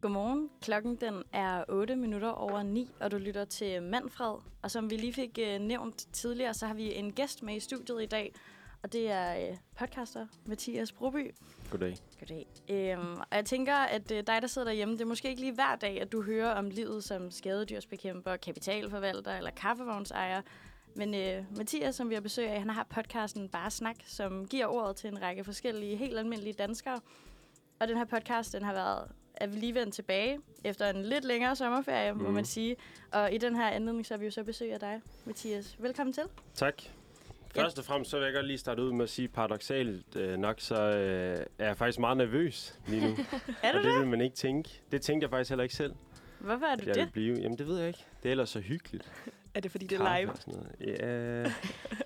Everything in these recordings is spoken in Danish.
Godmorgen. Klokken den er 8 minutter over 9, og du lytter til Manfred. Og som vi lige fik øh, nævnt tidligere, så har vi en gæst med i studiet i dag, og det er øh, podcaster Mathias Broby. Goddag. Goddag. Øhm, og jeg tænker, at øh, dig, der sidder derhjemme, det er måske ikke lige hver dag, at du hører om livet som skadedyrsbekæmper, kapitalforvalter eller kaffevognsejer. Men øh, Mathias, som vi har besøg af, han har podcasten Bare Snak, som giver ordet til en række forskellige, helt almindelige danskere. Og den her podcast, den har været er vi lige vendt tilbage efter en lidt længere sommerferie, mm. må Mhm. man sige. Og i den her anledning, så har vi jo så besøg af dig, Mathias. Velkommen til. Tak. Først og fremmest, så vil jeg godt lige starte ud med at sige, paradoxalt øh, nok, så øh, er jeg faktisk meget nervøs lige nu. Er du og det det? vil man ikke tænke. Det tænkte jeg faktisk heller ikke selv, Hvorfor er du jeg det? ville blive. Jamen, det ved jeg ikke. Det er ellers så hyggeligt. Er det fordi, det er live? Ja.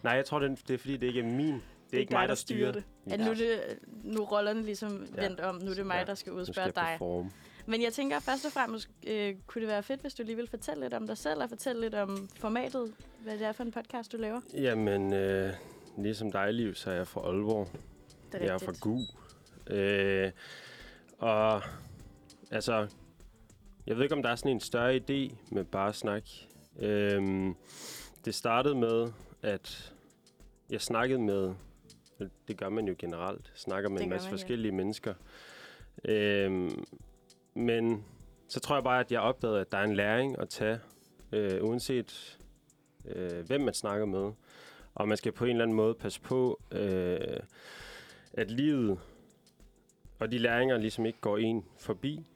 Nej, jeg tror, det er, det er fordi, det ikke er min. Det er ikke mig, der styrer det. At nu, er det, nu er rollerne ligesom Ja. vendt om. Nu er det mig, Ja, der skal udspørge dig. performe. Men jeg tænker først og fremmest, øh, kunne det være fedt, hvis du lige vil fortælle lidt om dig selv, og fortælle lidt om formatet, hvad det er for en podcast, du laver. Jamen, øh, ligesom dig, Liv, så er jeg fra Aalborg. Det Jeg er fra GU. Øh, og altså, jeg ved ikke, om der er sådan en større idé med bare snak. Øhm, det startede med, at jeg snakkede med, det gør man jo generelt, snakker med Det en masse man, ja. forskellige mennesker. Øhm, men så tror jeg bare, at jeg opdagede, at der er en læring at tage, øh, uanset øh, hvem man snakker med. Og man skal på en eller anden måde passe på, øh, at livet og de læringer ligesom ikke går en forbi,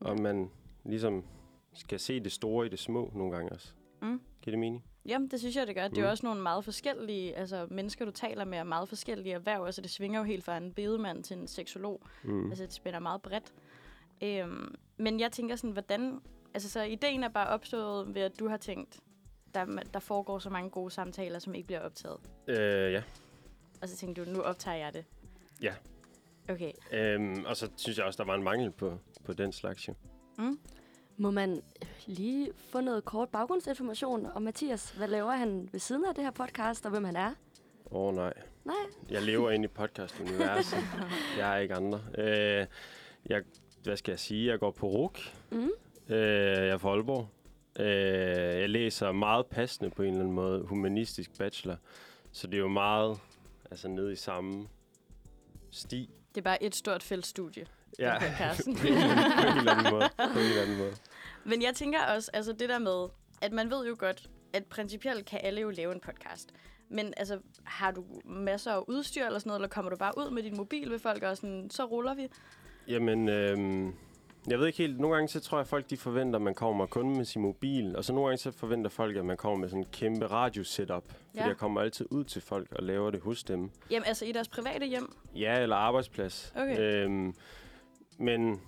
og man ligesom skal se det store i det små nogle gange også. Mm. Giver det mening? Jamen, det synes jeg, det gør. Det er jo Mm. også nogle meget forskellige, altså mennesker, du taler med, er meget forskellige erhverv. Altså, det svinger jo helt fra en bedemand til en seksolog. Mm. Altså, det spænder meget bredt. Øhm, men jeg tænker sådan, hvordan... Altså, så ideen er bare opstået ved, at du har tænkt, der, der foregår så mange gode samtaler, som ikke bliver optaget. Øh, ja. Og så tænkte du, nu optager jeg det. Ja. Okay. Øhm, og så synes jeg også, der var en mangel på, på den slags jo. Mm. Må man lige få noget kort baggrundsinformation om Mathias? Hvad laver han ved siden af det her podcast, og hvem han er? Åh oh, nej. Nej. Jeg lever inde i podcast-universet. jeg er ikke andre. Øh, jeg, hvad skal jeg sige? Jeg går på RUK. Mm. Øh, jeg er fra Aalborg. Øh, jeg læser meget passende på en eller anden måde humanistisk bachelor. Så det er jo meget altså nede i samme sti. Det er bare et stort feltstudie, ja. Podcasten. på en eller anden måde. På en eller anden måde. Men jeg tænker også, altså det der med, at man ved jo godt, at principielt kan alle jo lave en podcast. Men altså, har du masser af udstyr eller sådan noget, eller kommer du bare ud med din mobil ved folk, og sådan, så ruller vi? Jamen, øhm, jeg ved ikke helt. Nogle gange så tror jeg, at folk de forventer, at man kommer kun med sin mobil. Og så nogle gange så forventer folk, at man kommer med sådan en kæmpe radiosetup. Fordi Ja. jeg kommer altid ud til folk og laver det hos dem. Jamen altså i deres private hjem? Ja, eller arbejdsplads. Okay. Øhm, men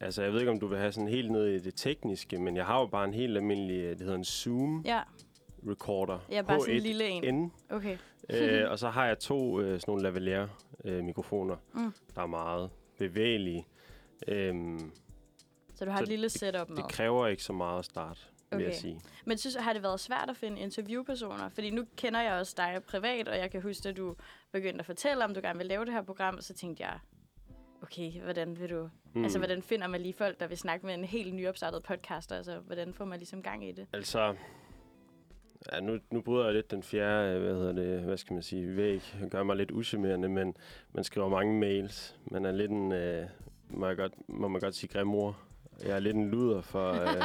altså, jeg ved ikke, om du vil have sådan helt ned i det tekniske, men jeg har jo bare en helt almindelig, øh, det hedder en Zoom Ja, recorder. ja bare sådan en H1N. lille en. Okay. øh, og så har jeg to øh, sådan nogle lavalier øh, mikrofoner, Mm. der er meget bevægelige. Øhm, Så du har Så et lille setup med. det kræver ikke så meget at starte, vil jeg Okay. sige. Men synes, har det været svært at finde interviewpersoner? Fordi nu kender jeg også dig privat, og jeg kan huske, at du begyndte at fortælle, om du gerne vil lave det her program, og så tænkte jeg, okay, hvordan vil du... Mm. Altså, hvordan finder man lige folk, der vil snakke med en helt nyopstartet podcaster? Altså, hvordan får man ligesom gang i det? Altså, ja, nu, nu bryder jeg lidt den fjerde, øh, hvad hedder det, hvad skal man sige, væg. Det gør mig lidt uschammerende, men man skriver mange mails. Man er lidt en, øh, må, jeg godt, må man godt sige, grimor. Jeg er lidt en luder for, øh,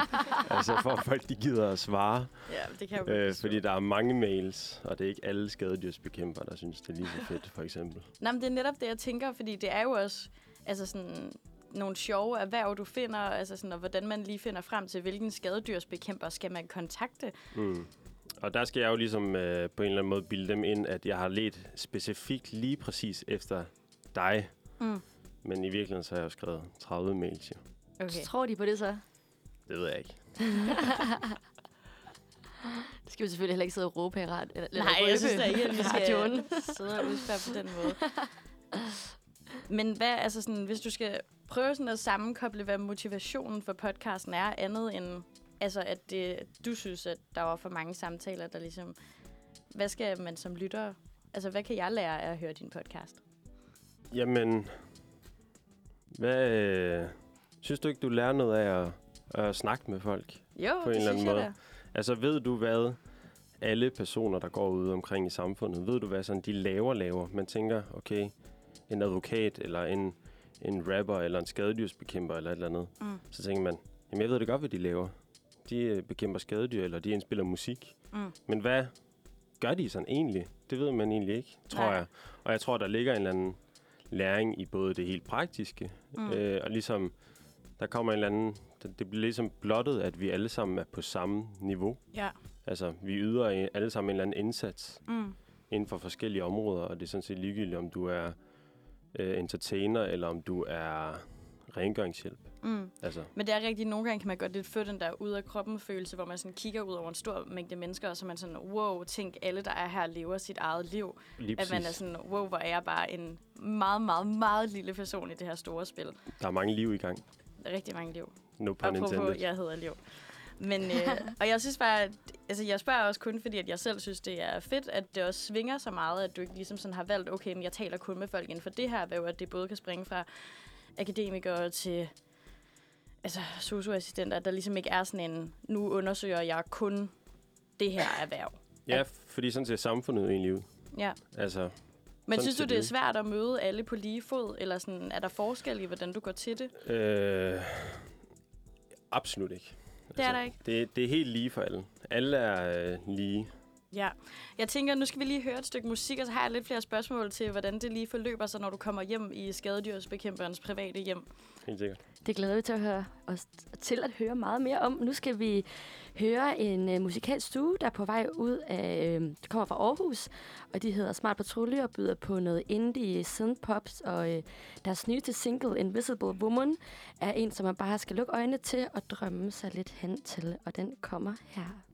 altså for at folk de gider at svare. Ja, det kan jeg Øh, fordi der er mange mails, og det er ikke alle skadedyrsbekæmper, der synes, det er lige så fedt, for eksempel. Nej, men det er netop det, jeg tænker, fordi det er jo også altså sådan, nogle sjove erhverv, du finder, altså sådan, og hvordan man lige finder frem til, hvilken skadedyrsbekæmper skal man kontakte. Mm. Og der skal jeg jo ligesom øh, på en eller anden måde bilde dem ind, at jeg har let specifikt lige præcis efter dig. Mm. Men i virkeligheden så har jeg jo skrevet 30 mails, jo. Okay. Tror de på det så? Det ved jeg ikke. Det skal vi selvfølgelig heller ikke sidde og råbe her eller, Nej, jeg synes da ikke, at vi skal sidde og udspørge på den måde. Men hvad, altså sådan, hvis du skal prøve sådan at sammenkoble, hvad motivationen for podcasten er, andet end altså at det, du synes, at der var for mange samtaler, der ligesom... Hvad skal man som lytter... Altså, hvad kan jeg lære af at høre din podcast? Jamen, hvad øh, Synes du ikke, du lærer noget af at, at snakke med folk? Jo, På en det eller anden synes jeg måde. da. Altså, ved du, hvad alle personer, der går ude omkring i samfundet, ved du, hvad sådan de laver laver? Man tænker, okay, en advokat, eller en, en rapper, eller en skadedyrsbekæmper, eller et eller andet. Mm. Så tænker man, jamen jeg ved det godt, hvad de laver. De øh, bekæmper skadedyr, eller de indspiller musik. Mm. Men hvad gør de sådan egentlig? Det ved man egentlig ikke, tror Nej. jeg. Og jeg tror, der ligger en eller anden læring i både det helt praktiske, Mm. øh, og ligesom, der kommer en eller anden, det, det bliver ligesom blottet, at vi alle sammen er på samme niveau. Ja. Altså, vi yder alle sammen en eller anden indsats Mm. inden for forskellige områder, og det er sådan set ligegyldigt, om du er øh, entertainer, eller om du er rengøringshjælp. Mm. Altså, Men det er rigtigt, nogle gange kan man godt lidt få den der ud af kroppen følelse, hvor man sådan kigger ud over en stor mængde mennesker, og så man sådan, wow, tænk, alle der er her lever sit eget liv. lige At man er sådan, wow, hvor er jeg bare en meget, meget, meget lille person i det her store spil. Der er mange liv i gang. Rigtig mange liv. No pun Apropos, intended. jeg hedder Liv. Men, øh, og jeg synes bare, at, altså jeg spørger også kun, fordi at jeg selv synes, det er fedt, at det også svinger så meget, at du ikke ligesom sådan har valgt, okay, men jeg taler kun med folk inden for det her erhverv, at det både kan springe fra akademikere til altså, socioassistenter, at der ligesom ikke er sådan en, nu undersøger jeg kun det her erhverv. Ja, fordi sådan ser samfundet egentlig ud. Ja. Altså, Men synes du, det er svært at møde alle på lige fod, eller sådan, er der forskel i, hvordan du går til det? øh, absolut ikke. Altså, Det er der ikke. Det, det er helt lige for alle. Alle er øh, lige. Ja. Jeg tænker, nu skal vi lige høre et stykke musik, og så har jeg lidt flere spørgsmål til, hvordan det lige forløber sig, når du kommer hjem i skadedyrsbekæmperens private hjem. Helt sikkert. Det glæder vi til at høre os til at høre meget mere om. Nu skal vi høre en uh, musikalsk stue, der er på vej ud af, uh, det kommer fra Aarhus, og de hedder Smart Patrulje og byder på noget indie synthpops, og uh, deres nyeste single, Invisible Woman, er en, som man bare skal lukke øjnene til og drømme sig lidt hen til, og den kommer her.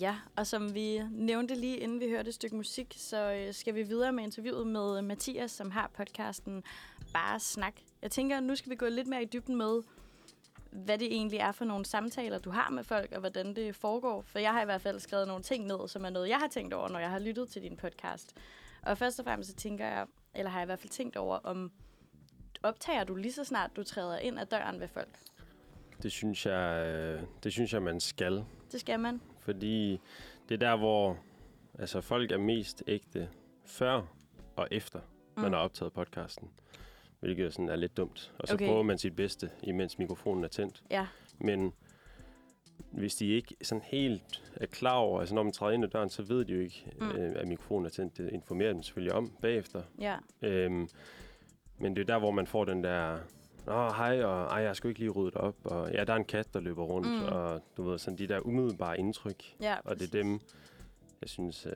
Ja, og som vi nævnte lige inden vi hørte et stykke musik, så øh, skal vi videre med interviewet med øh, Mathias, som har podcasten Bare Snak. Jeg tænker, nu skal vi gå lidt mere i dybden med, hvad det egentlig er for nogle samtaler, du har med folk, og hvordan det foregår. For jeg har i hvert fald skrevet nogle ting ned, som er noget, jeg har tænkt over, når jeg har lyttet til din podcast. Og først og fremmest så tænker jeg, eller har jeg i hvert fald tænkt over, om optager du lige så snart du træder ind ad døren ved folk? Det synes jeg, øh, det synes jeg man skal. Det skal man. Fordi det er der, hvor altså, folk er mest ægte før og efter, mm. man har optaget podcasten. Hvilket sådan er lidt dumt. Og så Okay. prøver man sit bedste, imens mikrofonen er tændt. Ja. Men hvis de ikke sådan helt er klar over, altså når man træder ind ad døren, så ved de jo ikke, mm. øh, at mikrofonen er tændt. Det informerer dem selvfølgelig om bagefter. Ja. Øhm, men det er der, hvor man får den der, Nå, hej, og ej, jeg skal ikke lige rydde op, og ja, der er en kat, der løber rundt, Mm. og du ved, sådan de der umiddelbare indtryk. Ja, Og det er dem, jeg synes, øh,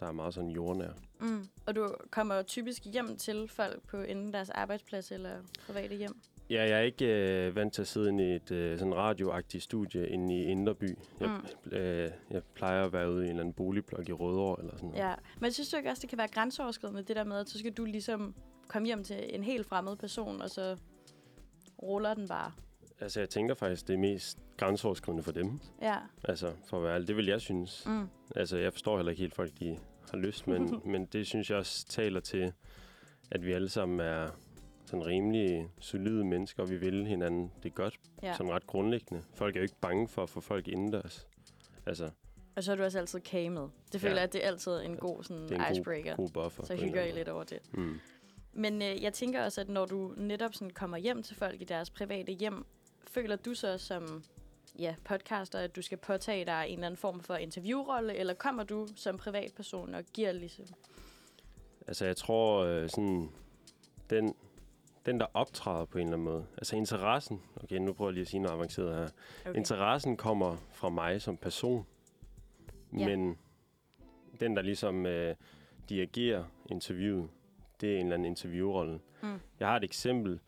der er meget sådan jordnær. Mm. Og du kommer typisk hjem til folk på enten deres arbejdsplads eller private hjem? Ja, jeg er ikke øh, vant til at sidde i et øh, sådan radioagtigt studie inde i Inderby. Jeg, Mm. øh, jeg plejer at være ude i en eller anden boligblok i Rødovre eller sådan noget. Ja. Men synes du ikke også, det kan være grænseoverskridende, det der med, at så skal du ligesom komme hjem til en helt fremmed person, og så ruller den bare? Altså, jeg tænker faktisk, det er mest grænseoverskridende for dem. Ja. Altså, for at være ærlig. Det vil jeg synes. Mm. Altså, jeg forstår heller ikke helt folk, de har lyst, men, men det synes jeg også taler til, at vi alle sammen er sådan rimelig solide mennesker, og vi vil hinanden det godt, ja. sådan ret grundlæggende. Folk er jo ikke bange for at få folk indendørs. Altså, Og så er du også altid kage med. Det føler Ja. jeg, at det er altid en god sådan, Det er en god- icebreaker. god buffer. så hygger I lidt over det. Mm. Men øh, jeg tænker også, at når du netop sådan kommer hjem til folk i deres private hjem, føler du så som ja, podcaster, at du skal påtage dig en eller anden form for interviewrolle, eller kommer du som privatperson og giver ligesom... Altså, jeg tror, øh, sådan, den, den, der optræder på en eller anden måde, altså interessen, okay, nu prøver jeg lige at sige noget avanceret her. Okay. Interessen kommer fra mig som person, Ja. men den, der ligesom øh, dirigerer interviewet, det er en eller anden interviewrolle. Mm. Jeg har et eksempel.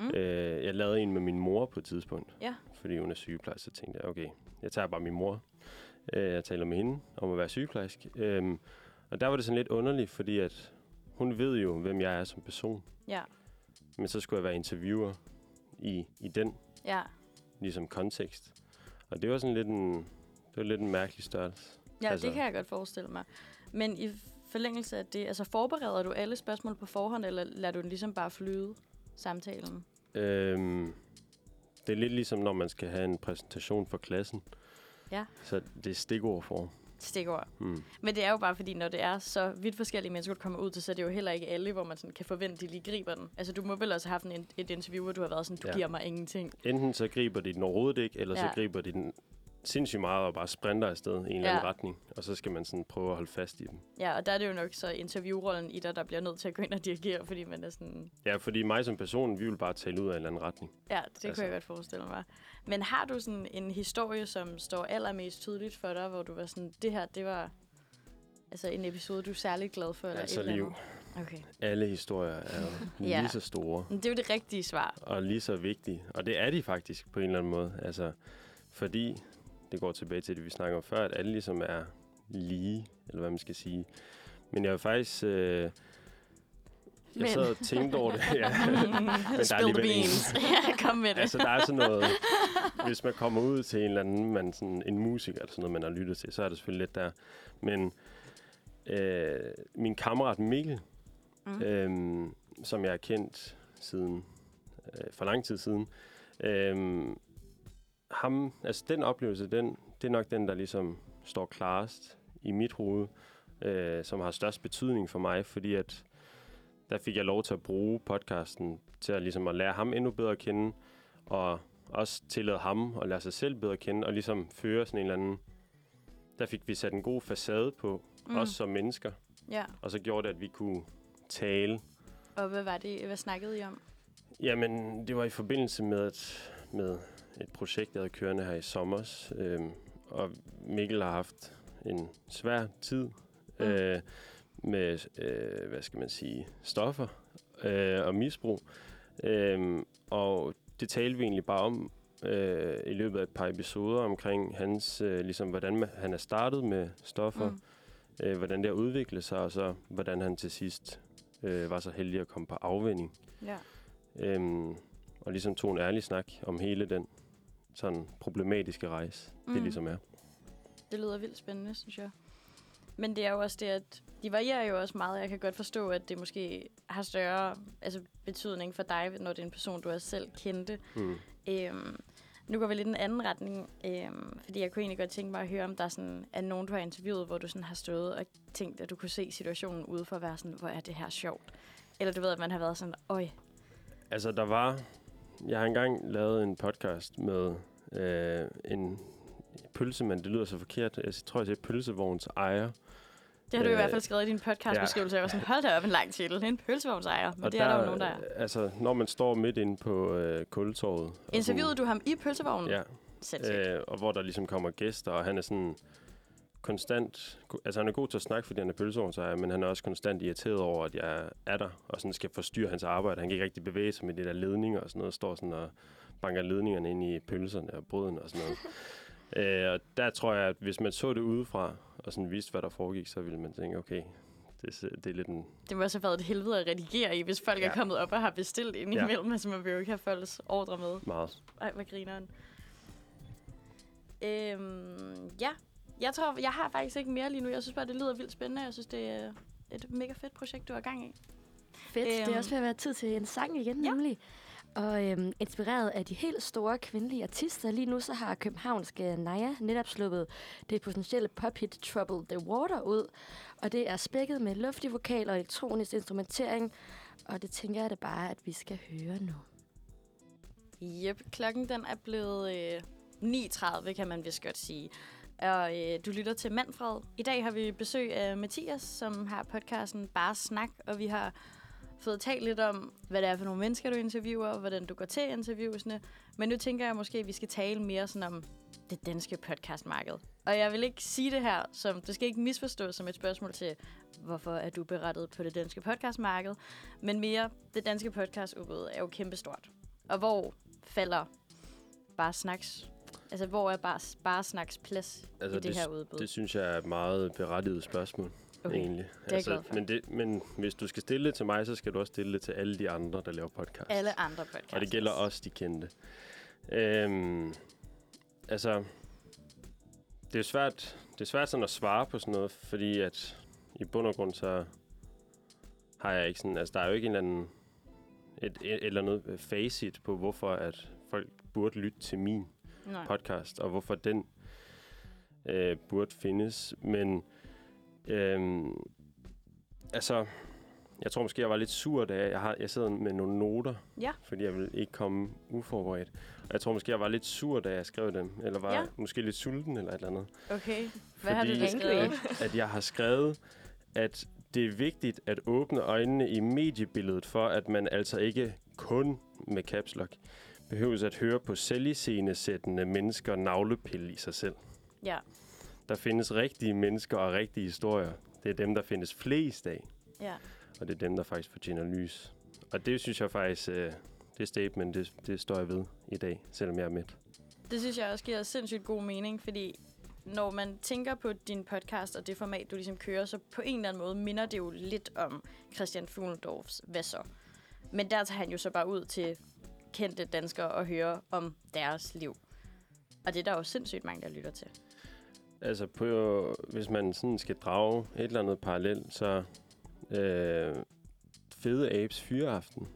Mm. Øh, jeg lavede en med min mor på et tidspunkt, Ja. fordi hun er sygeplejerske, så tænkte jeg, okay, jeg tager bare min mor. Øh, jeg taler med hende om at være sygeplejerske. Øhm, og der var det sådan lidt underligt, fordi at hun ved jo, hvem jeg er som person. Ja, Men så skulle jeg være interviewer i, i den ja. ligesom kontekst. Og det var sådan lidt en, det var lidt en mærkelig størrelse. Ja, Altså- det kan jeg godt forestille mig. Men i forlængelse af det, altså forbereder du alle spørgsmål på forhånd, eller lader du den ligesom bare flyde, samtalen? Øhm, det er lidt ligesom, når man skal have en præsentation for klassen. Ja. Så det er stikordform. Stikord. Mm. Men det er jo bare fordi, når det er så vidt forskellige mennesker, du kommer ud til, så er det jo heller ikke alle, hvor man sådan kan forvente, at de lige griber den. Altså, du må vel også have haft en, et interview, hvor du har været sådan, du Ja. giver mig ingenting. Enten så griber de den overhovedet ikke, eller. Ja. så griber de den sindssygt meget og bare sprinter afsted i en eller anden Ja. retning. Og så skal man sådan prøve at holde fast i dem. Ja, og der er det jo nok så interviewrollen i dig, der bliver nødt til at gå ind og dirigere, fordi man er sådan, Ja, fordi mig som person, vi vil bare tale ud af en eller anden retning. ja, det altså. Kunne jeg godt forestille mig. Men har du sådan en historie, som står allermest tydeligt for dig, hvor du var sådan, det her, det var altså en episode, du er særlig glad for? Eller Altså et eller liv. andet? Okay. Alle historier er jo Ja. lige så store. Men det er jo det rigtige svar. og lige så vigtige. Og det er de faktisk på en eller anden måde. Altså, fordi det går tilbage til det, vi snakker om før, at alle ligesom er lige, eller hvad man skal sige. Men jeg vil faktisk... Øh, jeg Men- sad og tænkte over det. ja. Men Spill the alligevel en- beans. ja, kom med det. altså, der er sådan noget... Hvis man kommer ud til en eller anden, man, sådan, en musiker eller sådan noget, man har lyttet til, så er det selvfølgelig lidt der. Men øh, min kammerat Mikkel, Mm. øhm, som jeg har kendt siden øh, for lang tid siden. Øhm, ham, altså den oplevelse, den, det er nok den, der ligesom står klarest i mit hoved, øh, som har størst betydning for mig, fordi at der fik jeg lov til at bruge podcasten til at, ligesom at lære ham endnu bedre at kende, og også tillade ham at lære sig selv bedre at kende, og ligesom føre sådan en eller anden... Der fik vi sat en god facade på, mm. også som mennesker, Ja, og så gjorde det, at vi kunne tale og hvad var det, hvad snakkede I om? Jamen, det var i forbindelse med et, med et projekt, jeg havde kørende her i sommer. Øhm, og Mikkel har haft en svær tid Mm. øh, med, øh, hvad skal man sige, stoffer øh, og misbrug. Øhm, og det talte vi egentlig bare om øh, i løbet af et par episoder omkring hans, øh, ligesom hvordan man, han er startet med stoffer, Mm. øh, hvordan det har udviklet sig, og så hvordan han til sidst øh, var så heldig at komme på afvinding. Ja. Øhm, og ligesom tog en ærlig snak om hele den sådan problematiske rejse, mm. det ligesom er. Det lyder vildt spændende, synes jeg. Men det er jo også det, at de varierer jo også meget. Jeg kan godt forstå, at det måske har større altså, betydning for dig, når det er en person, du også selv kendte. Mm. Øhm, nu går vi lidt i en anden retning, øhm, fordi jeg kunne egentlig godt tænke mig at høre, om der er, sådan, er nogen, du har interviewet, hvor du sådan har stået og tænkt, at du kunne se situationen ude for at være sådan, hvor er det her sjovt? Eller du ved, at man har været sådan, øj, Altså, der var... Jeg har engang lavet en podcast med øh, en pølsemand. Det lyder så forkert. Jeg tror, jeg siger pølsevogns ejer. det har du i Øh, hvert fald skrevet i din podcastbeskrivelse. Jeg var sådan, hold da op en lang titel. En pølsevognsejr. Men Og det er der jo nogen, der er. Altså, når man står midt inde på øh, kultorvet... Interviewede du ham i pølsevognen? Ja, øh, og hvor der ligesom kommer gæster, og han er sådan konstant... Altså, han er god til at snakke, fordi han er pølsevognsejr, men han er også konstant irriteret over, at jeg er der, og sådan skal forstyrre hans arbejde. Han kan ikke rigtig bevæge sig med de der ledninger og sådan noget, står sådan og banker ledningerne ind i pølserne og brødene og sådan noget. øh, og der tror jeg, at hvis man så det udefra, og sådan vidste, hvad der foregik, så ville man tænke, okay, det, er- det er lidt en... Det må også have været et helvede at redigere i, hvis folk ja. Er kommet op og har bestilt ind Ja. imellem. Altså, man vil jo ikke have folks ordre med. Meget. Ej, hvad grineren. Øhm, ja, jeg tror, jeg har faktisk ikke mere lige nu. Jeg synes bare, det lyder vildt spændende. Jeg synes, det er et mega fedt projekt, du har gang i. Fedt. det Øhm. er også ved at være tid til en sang igen, Ja. nemlig. Og øhm, inspireret af de helt store kvindelige artister, lige nu så har københavnske Naya netop sluppet det potentielle pophit Trouble the Water ud. Og det er spækket med luftig vokal og elektronisk instrumentering. Og det tænker jeg da bare, at vi skal høre nu. Yep, klokken den er blevet øh, 9.30, kan man vist godt sige. Og øh, du lytter til Manfred. I dag har vi besøg af Mathias, som har podcasten Bare Snak, og vi har fået talt lidt om, hvad det er for nogle mennesker, du interviewer, og hvordan du går til interviewsene. Men nu tænker jeg måske, at vi skal tale mere sådan om det danske podcastmarked. Og jeg vil ikke sige det her, som det skal ikke misforstås som et spørgsmål til, hvorfor er du berettet på det danske podcastmarked, men mere, det danske podcastudbud er jo kæmpestort. Og hvor falder bare snaks, altså hvor er bare, bare snaks plads Altså, i det, det, her udbud? Det synes jeg er et meget berettiget spørgsmål, okay. egentlig. Altså, jeg glad for. men, det, men hvis du skal stille det til mig, så skal du også stille det til alle de andre, der laver podcast. Alle andre podcasts. Og det gælder også de kendte. Øhm, altså, det er svært, det er svært sådan at svare på sådan noget, fordi at i bund og grund så har jeg ikke sådan, altså der er jo ikke en eller anden et, et eller andet facit på, hvorfor at folk burde lytte til min Nej. podcast, og hvorfor den øh, burde findes. Men øh, altså, jeg tror måske, jeg var lidt sur, da jeg, har, jeg sidder med nogle noter, Ja. fordi jeg vil ikke komme uforberedt. Og jeg tror måske, jeg var lidt sur, da jeg skrev dem, eller var Ja. måske lidt sulten eller et eller andet. Okay. Hvad har du Fordi- da skrevet? At jeg har skrevet, at det er vigtigt at åbne øjnene i mediebilledet for, at man altså ikke kun med caps lock behøves at høre på selviscenesættende mennesker navlepille i sig selv. Ja. Der findes rigtige mennesker og rigtige historier. Det er dem, der findes flest af, Ja. og det er dem, der faktisk fortjener lys. Og det synes jeg faktisk, øh, det statement, det, det står jeg ved i dag, selvom jeg er midt. Det synes jeg også giver sindssygt god mening, fordi når man tænker på din podcast og det format, du ligesom kører, så på en eller anden måde minder det jo lidt om Christian Fuglendorfs Hvad så? Men der tager han jo så bare ud til kendte danskere og hører om deres liv. Og det er der jo sindssygt mange, der lytter til. Altså, på, hvis man sådan skal drage et eller andet parallel, så øh, Fede Abes Fyreaften.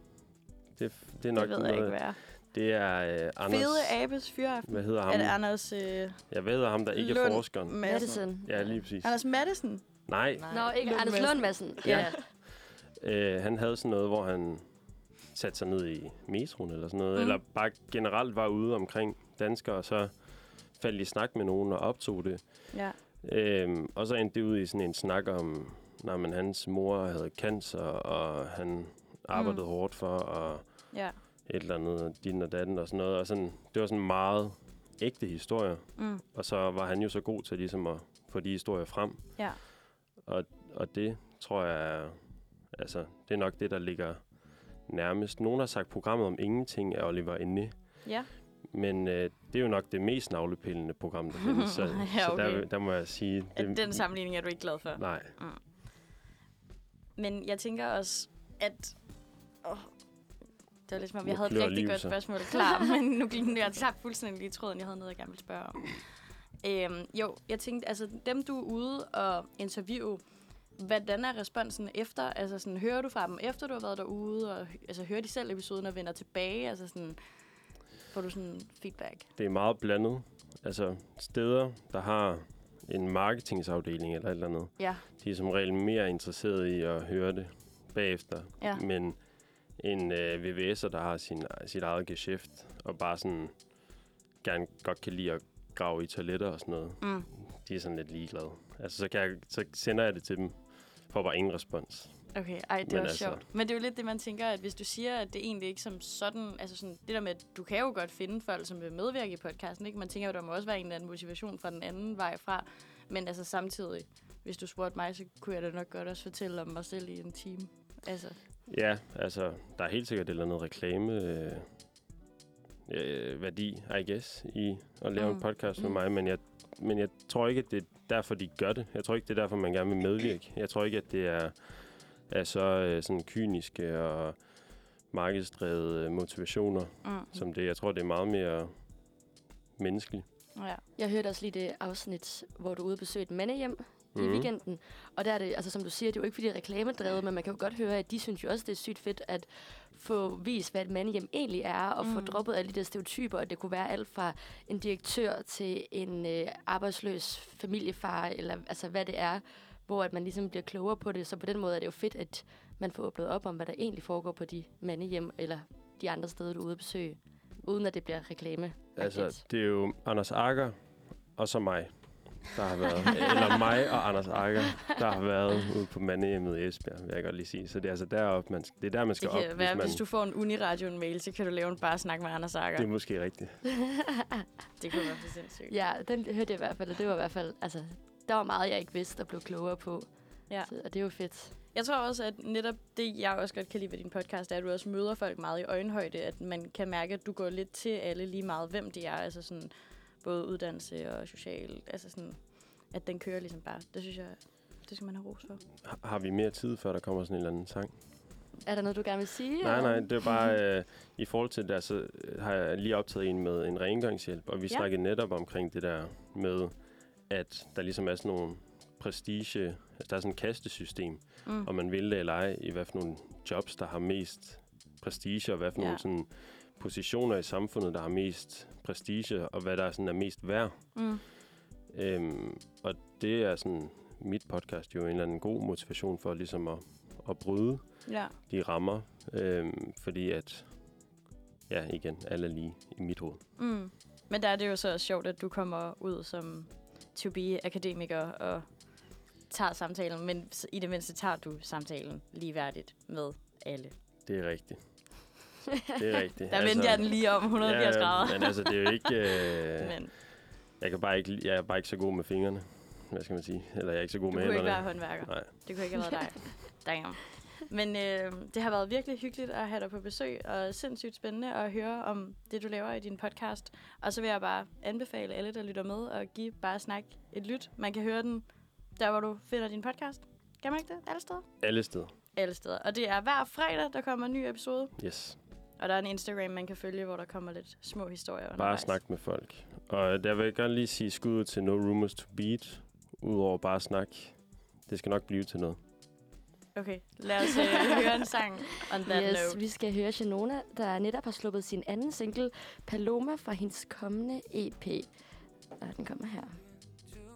Det, det er nok det ved jeg noget, ikke, hvad er. Det er øh, Anders... Fede Abes Fyraften. Hvad hedder ham? Er det Anders... Øh, Jeg ved ham, der ikke Lund er forskeren. Madsen? Madison. Ja, lige præcis. Anders Madsen? Nej, Nå, ikke Lund Anders. Lund Madsen. Ja. Ja. øh, han havde sådan noget, hvor han satte sig ned i metroen eller sådan noget. Mm. Eller bare generelt var ude omkring danskere, og så faldt i snak med nogen og optog det. Ja. Øhm, og så endte det ud i sådan en snak om, når man hans mor havde cancer, og han arbejdede Mm. hårdt for, og Ja. et eller andet, din og datten og sådan noget. Og sådan, det var sådan meget ægte historier. Mm. Og så var han jo så god til ligesom at få de historier frem. Ja. Og, og det tror jeg, altså, det er nok det, der ligger nærmest. Nogen har sagt programmet om ingenting af Oliver Ende. Ja. Men øh, det er jo nok det mest navlepillende program, der findes. Så, Ja, så okay. der, der må jeg sige... At den sammenligning er du ikke glad for. Nej. Men jeg tænker også, at... Oh, det var lidt som om, jeg havde et rigtig liv godt sig. spørgsmål klar, men nu gik jeg tabt fuldstændig lige tråden, jeg havde noget, jeg gerne ville spørge om. Øhm, jo, jeg tænkte, altså dem du er ude og interviewe, hvordan er responsen efter? Altså sådan, hører du fra dem efter du har været derude, og altså, hører de selv episoden og vender tilbage? Altså sådan, får du sådan feedback? Det er meget blandet. Altså steder, der har en marketingsafdeling eller et eller andet, Ja, de er som regel mere interesserede i at høre det bagefter. ja, Men en øh, VVS'er, der har sin, sit eget geschæft, og bare sådan gerne godt kan lide at grave i toiletter og sådan noget, mm, de er sådan lidt ligeglade. Altså, så, kan jeg, så sender jeg det til dem, får bare ingen respons. Okay, ej, det er Men også altså- sjovt. Men det er jo lidt det, man tænker, at hvis du siger, at det egentlig ikke som sådan, altså sådan, det der med, at du kan jo godt finde folk, som vil medvirke i podcasten, ikke? Man tænker jo, der må også være en eller anden motivation fra den anden vej fra. Men altså samtidig, hvis du spurgte mig, så kunne jeg da nok godt også fortælle om mig selv i en time. Altså, Ja, altså, der er helt sikkert et eller andet reklame øh, øh, værdi, I guess, i at lave Mm. en podcast med Mm. mig, men jeg, men jeg tror ikke, at det er derfor, de gør det. Jeg tror ikke, det er derfor, man gerne vil medvirke. Jeg tror ikke, at det er, er så øh, sådan kyniske og markedsdrevede øh, motivationer, mm, som det. Jeg tror, det er meget mere menneskeligt. ja. Jeg hørte også lige det afsnit, hvor du ude og besøge et mandehjem mm. i weekenden. Og der er det, altså som du siger, det er jo ikke fordi det er reklamedrevet, men man kan jo godt høre, at de synes jo også, det er sygt fedt at få vist, hvad et mandehjem egentlig er, og mm. få droppet alle de der stereotyper, og det kunne være alt fra en direktør til en øh, arbejdsløs familiefar, eller altså hvad det er, hvor at man ligesom bliver klogere på det. Så på den måde er det jo fedt, at man får åbnet op om, hvad der egentlig foregår på de mandehjem, eller de andre steder, du er ude at besøge, uden at det bliver reklame. Altså, det er jo Anders Akker og så mig, der har været. eller mig og Anders Akker, der har været ude på mandehjemmet i Esbjerg, vil jeg godt lige sige. Så det er altså deroppe, man, det er der, man skal Det kan op, være, hvis man... hvis du får en Uniradio-mail, så kan du lave en bare snak med Anders Akker. Det er måske rigtigt. Det kunne være for sindssygt. Ja, den hørte jeg i hvert fald, og det var i hvert fald, altså, der var meget, jeg ikke vidste og blev klogere på. Ja. Så, og det er jo fedt. Jeg tror også, at netop det, jeg også godt kan lide ved din podcast, er, at du også møder folk meget i øjenhøjde. At man kan mærke, at du går lidt til alle lige meget, hvem de er. Altså sådan, både uddannelse og social. Altså sådan, at den kører ligesom bare. Det synes jeg, det skal man have ros for. Har- Har vi mere tid, før der kommer sådan en eller anden sang? Er der noget, du gerne vil sige? Nej, eller? nej, det er bare øh, i forhold til det, så øh, har jeg lige optaget en med en rengøringshjælp, og vi ja. snakkede netop omkring det der med, at der ligesom er sådan nogle prestige, altså der er sådan et kastesystem, Mm. og man vil det eller ej, i hvad for nogle jobs, der har mest prestige, og hvad for Ja. nogle sådan, positioner i samfundet, der har mest prestige, og hvad der sådan er mest værd. Mm. Øhm, og det er sådan mit podcast jo en eller anden god motivation for ligesom at, at bryde Ja. de rammer, øhm, fordi at, ja igen, alle er lige i mit hoved. Mm. Men der er det jo så sjovt, at du kommer ud som to be akademiker og tager samtalen, men i det mindste tager du samtalen ligeværdigt med alle. Det er rigtigt. Det er rigtigt. Der vendte jeg den lige om 180 ja, grader. Men altså, det er jo ikke... Øh, Men jeg, kan bare ikke, jeg er bare ikke så god med fingrene. Hvad skal man sige? Eller jeg er ikke så god du med kunne ikke hænderne. være håndværker. Nej. Det kunne ikke have været dig. Damn. Men øh, det har været virkelig hyggeligt at have dig på besøg, og sindssygt spændende at høre om det, du laver i din podcast. Og så vil jeg bare anbefale alle, der lytter med, at give Bare Snak et lyt. Man kan høre den der, hvor du finder din podcast. Kan man ikke det? Alle steder? Alle steder. Alle steder. Og det er hver fredag, der kommer en ny episode. Yes. Og der er en Instagram, man kan følge, hvor der kommer lidt små historier Bare undervejs. snak med folk. Og der vil jeg gerne lige sige skud ud til No Rumors to Beat. Udover bare snak. Det skal nok blive til noget. Okay, lad os øh, høre en sang on that Yes, note. vi skal høre Shanona, der netop har sluppet sin anden single, Paloma, fra hendes kommende EP. Og den kommer her.